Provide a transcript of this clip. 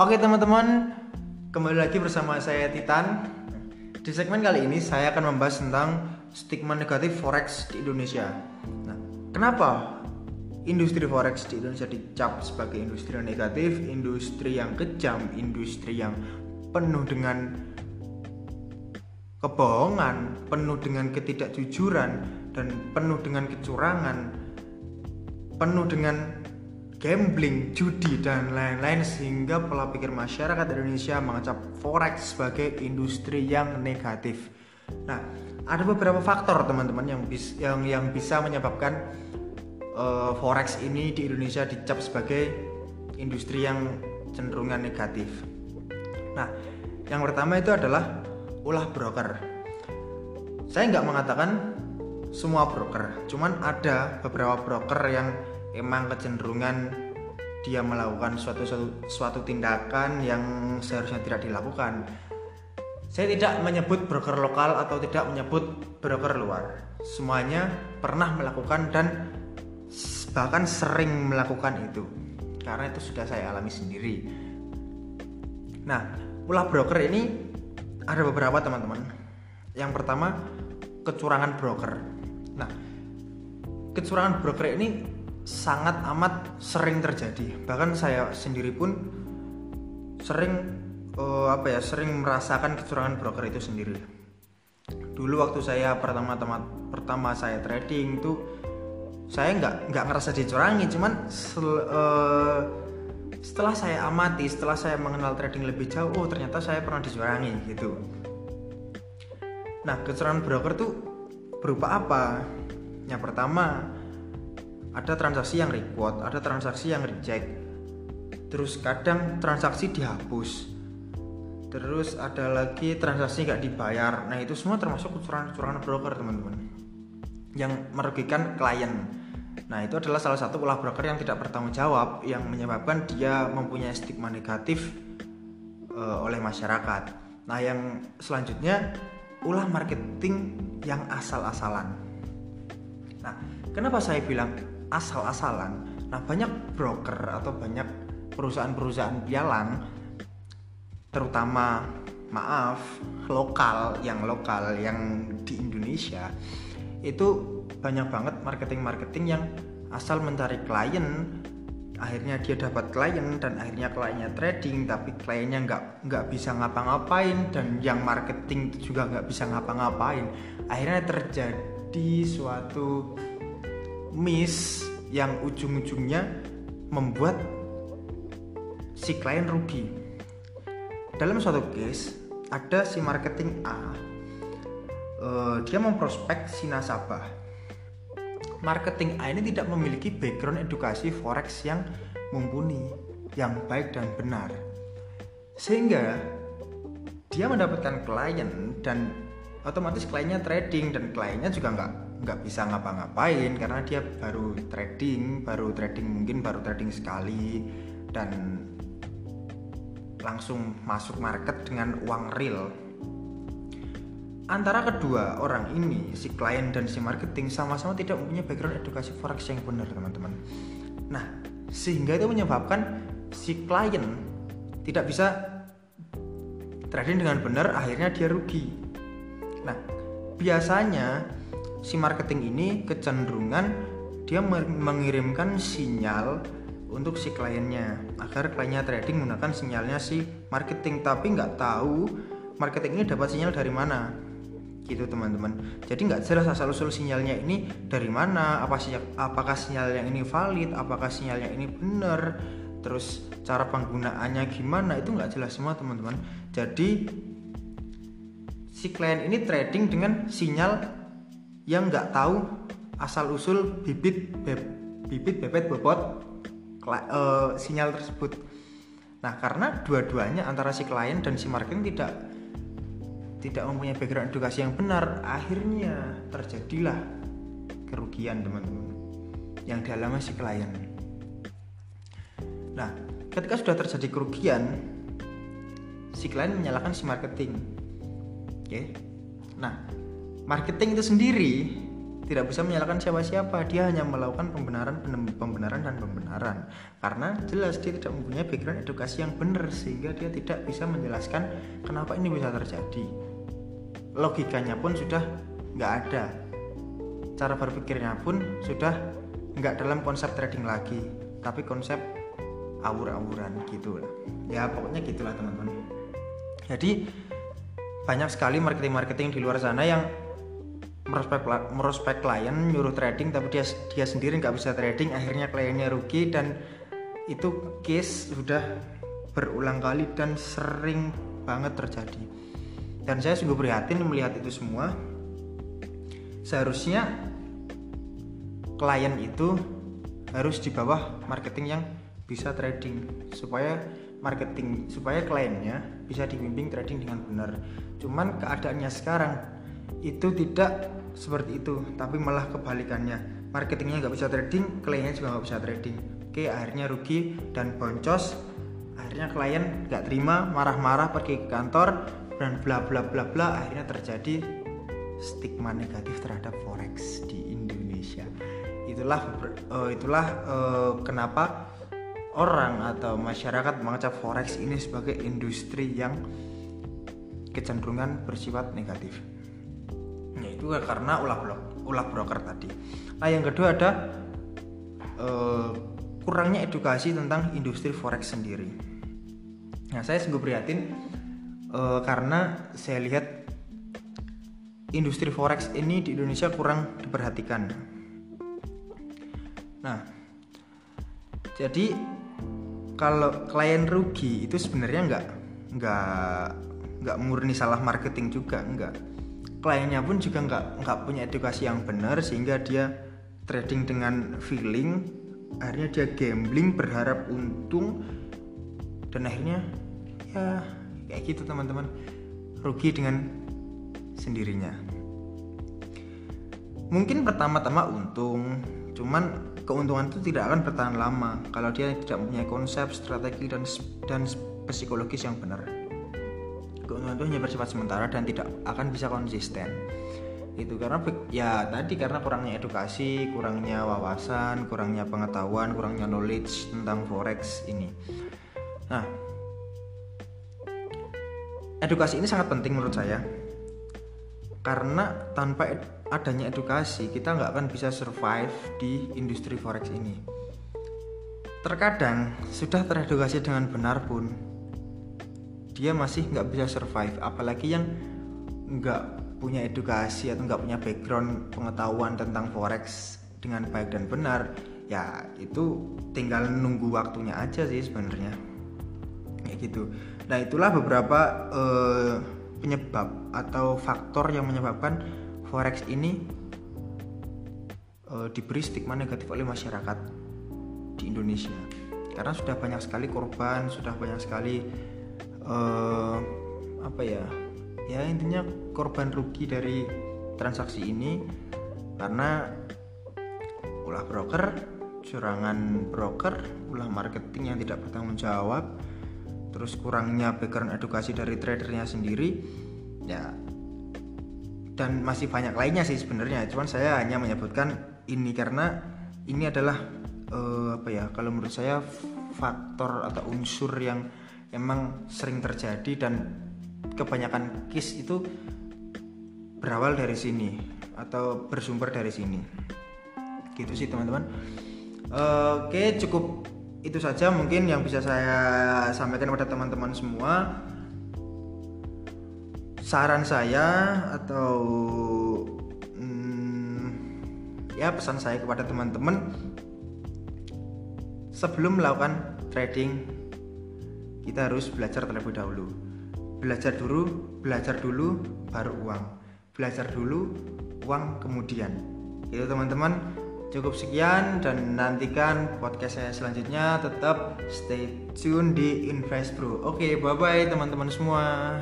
Oke teman-teman, kembali lagi bersama saya Titan. Di segmen kali ini saya akan membahas tentang stigma negatif forex di Indonesia. Nah, kenapa industri forex di Indonesia dicap sebagai industri yang negatif, industri yang kejam, industri yang penuh dengan kebohongan, penuh dengan ketidakjujuran dan penuh dengan kecurangan, penuh dengan gambling, judi dan lain-lain sehingga pola pikir masyarakat Indonesia mengecap forex sebagai industri yang negatif. Nah, ada beberapa faktor teman-teman yang bis, yang yang bisa menyebabkan uh, forex ini di Indonesia dicap sebagai industri yang cenderungan negatif. Nah, yang pertama itu adalah ulah broker. Saya nggak mengatakan semua broker, cuman ada beberapa broker yang emang kecenderungan dia melakukan suatu suatu, suatu tindakan yang seharusnya tidak dilakukan. Saya tidak menyebut broker lokal atau tidak menyebut broker luar. Semuanya pernah melakukan dan bahkan sering melakukan itu. Karena itu sudah saya alami sendiri. Nah, ulah broker ini ada beberapa teman-teman. Yang pertama, kecurangan broker. Nah, kecurangan broker ini sangat amat sering terjadi. Bahkan saya sendiri pun sering uh, apa ya sering merasakan kecurangan broker itu sendiri. Dulu waktu saya pertama-tama pertama saya trading itu saya nggak nggak ngerasa dicurangi. Cuman sel, uh, setelah saya amati setelah saya mengenal trading lebih jauh oh ternyata saya pernah dicurangi gitu. Nah kecurangan broker tuh berupa apa? Yang pertama ada transaksi yang report ada transaksi yang reject. Terus kadang transaksi dihapus. Terus ada lagi transaksi nggak dibayar. Nah itu semua termasuk kecurangan-kecurangan broker teman-teman. Yang merugikan klien. Nah itu adalah salah satu ulah broker yang tidak bertanggung jawab yang menyebabkan dia mempunyai stigma negatif uh, oleh masyarakat. Nah yang selanjutnya ulah marketing yang asal-asalan. Nah kenapa saya bilang asal-asalan. Nah, banyak broker atau banyak perusahaan-perusahaan pialang terutama maaf lokal yang lokal yang di Indonesia itu banyak banget marketing-marketing yang asal mencari klien akhirnya dia dapat klien dan akhirnya kliennya trading tapi kliennya nggak nggak bisa ngapa-ngapain dan yang marketing juga nggak bisa ngapa-ngapain akhirnya terjadi suatu miss yang ujung-ujungnya membuat si klien rugi. Dalam suatu case ada si marketing A, uh, dia memprospek si nasabah. Marketing A ini tidak memiliki background edukasi forex yang mumpuni, yang baik dan benar, sehingga dia mendapatkan klien dan otomatis kliennya trading dan kliennya juga nggak nggak bisa ngapa-ngapain karena dia baru trading baru trading mungkin baru trading sekali dan langsung masuk market dengan uang real. Antara kedua orang ini si klien dan si marketing sama-sama tidak mempunyai background edukasi forex yang benar teman-teman. Nah sehingga itu menyebabkan si klien tidak bisa trading dengan benar akhirnya dia rugi. Nah biasanya si marketing ini kecenderungan dia mengirimkan sinyal untuk si kliennya agar kliennya trading menggunakan sinyalnya si marketing. Tapi nggak tahu marketing ini dapat sinyal dari mana. Gitu teman-teman. Jadi nggak jelas asal usul sinyalnya ini dari mana apa sinyal, apakah sinyal yang ini valid apakah sinyalnya ini benar terus cara penggunaannya gimana itu nggak jelas semua teman-teman. Jadi si klien ini trading dengan sinyal yang nggak tahu asal usul bibit beb, bibit bebet bobot uh, sinyal tersebut. Nah, karena dua-duanya antara si klien dan si marketing tidak tidak mempunyai background edukasi yang benar, akhirnya terjadilah kerugian teman-teman yang dialami si klien. Nah, ketika sudah terjadi kerugian, si klien menyalahkan si marketing. Oke. Nah, marketing itu sendiri tidak bisa menyalahkan siapa-siapa. Dia hanya melakukan pembenaran pembenaran dan pembenaran. Karena jelas dia tidak mempunyai background edukasi yang benar sehingga dia tidak bisa menjelaskan kenapa ini bisa terjadi. Logikanya pun sudah nggak ada. Cara berpikirnya pun sudah nggak dalam konsep trading lagi tapi konsep awur-awuran gitu ya pokoknya gitulah teman-teman. Jadi banyak sekali marketing-marketing di luar sana yang merospek merospek klien nyuruh trading tapi dia dia sendiri nggak bisa trading akhirnya kliennya rugi dan itu case sudah berulang kali dan sering banget terjadi. Dan saya sungguh prihatin melihat itu semua. Seharusnya klien itu harus di bawah marketing yang bisa trading supaya marketing supaya kliennya bisa dibimbing trading dengan benar. Cuman keadaannya sekarang itu tidak seperti itu tapi malah kebalikannya. Marketingnya nggak bisa trading kliennya juga nggak bisa trading. Oke akhirnya rugi dan boncos. Akhirnya klien nggak terima marah-marah pergi ke kantor dan bla bla bla bla akhirnya terjadi stigma negatif terhadap forex di Indonesia. Itulah uh, itulah uh, kenapa orang atau masyarakat mengecap forex ini sebagai industri yang kecenderungan bersifat negatif yaitu karena ulah blok ulah broker tadi. Nah yang kedua ada uh, kurangnya edukasi tentang industri forex sendiri. Nah saya sungguh prihatin uh, karena saya lihat industri forex ini di Indonesia kurang diperhatikan. Nah jadi kalau klien rugi itu sebenarnya nggak nggak nggak murni salah marketing juga nggak kliennya pun juga nggak nggak punya edukasi yang benar sehingga dia trading dengan feeling akhirnya dia gambling berharap untung dan akhirnya ya kayak gitu teman-teman rugi dengan sendirinya mungkin pertama-tama untung cuman keuntungan itu tidak akan bertahan lama kalau dia tidak mempunyai konsep, strategi dan dan psikologis yang benar. Keuntungan itu hanya bersifat sementara dan tidak akan bisa konsisten. Itu karena ya tadi karena kurangnya edukasi, kurangnya wawasan, kurangnya pengetahuan, kurangnya knowledge tentang forex ini. Nah, edukasi ini sangat penting menurut saya karena tanpa adanya edukasi kita nggak akan bisa survive di industri forex ini terkadang sudah teredukasi dengan benar pun dia masih nggak bisa survive. Apalagi yang nggak punya edukasi atau nggak punya background pengetahuan tentang forex dengan baik dan benar ya itu tinggal nunggu waktunya aja sih sebenarnya. Kayak gitu. Nah itulah beberapa uh, penyebab atau faktor yang menyebabkan forex ini uh, diberi stigma negatif oleh masyarakat di Indonesia. Karena sudah banyak sekali korban sudah banyak sekali uh, apa ya? Ya intinya korban rugi dari transaksi ini karena ulah broker curangan broker ulah marketing yang tidak bertanggung jawab terus kurangnya background edukasi dari tradernya sendiri ya dan masih banyak lainnya sih sebenarnya. Cuman saya hanya menyebutkan ini karena ini adalah uh, apa ya kalau menurut saya faktor atau unsur yang emang sering terjadi dan kebanyakan case itu berawal dari sini atau bersumber dari sini. Gitu sih teman-teman. Oke cukup itu saja mungkin yang bisa saya sampaikan kepada teman-teman semua. Saran saya atau hmm, ya pesan saya kepada teman-teman sebelum melakukan trading kita harus belajar terlebih dahulu. Belajar dulu belajar dulu baru uang. Belajar dulu uang kemudian. Itu teman-teman. Cukup sekian dan nantikan podcast saya selanjutnya. Tetap stay tune di Invest Bro. Oke bye bye teman-teman semua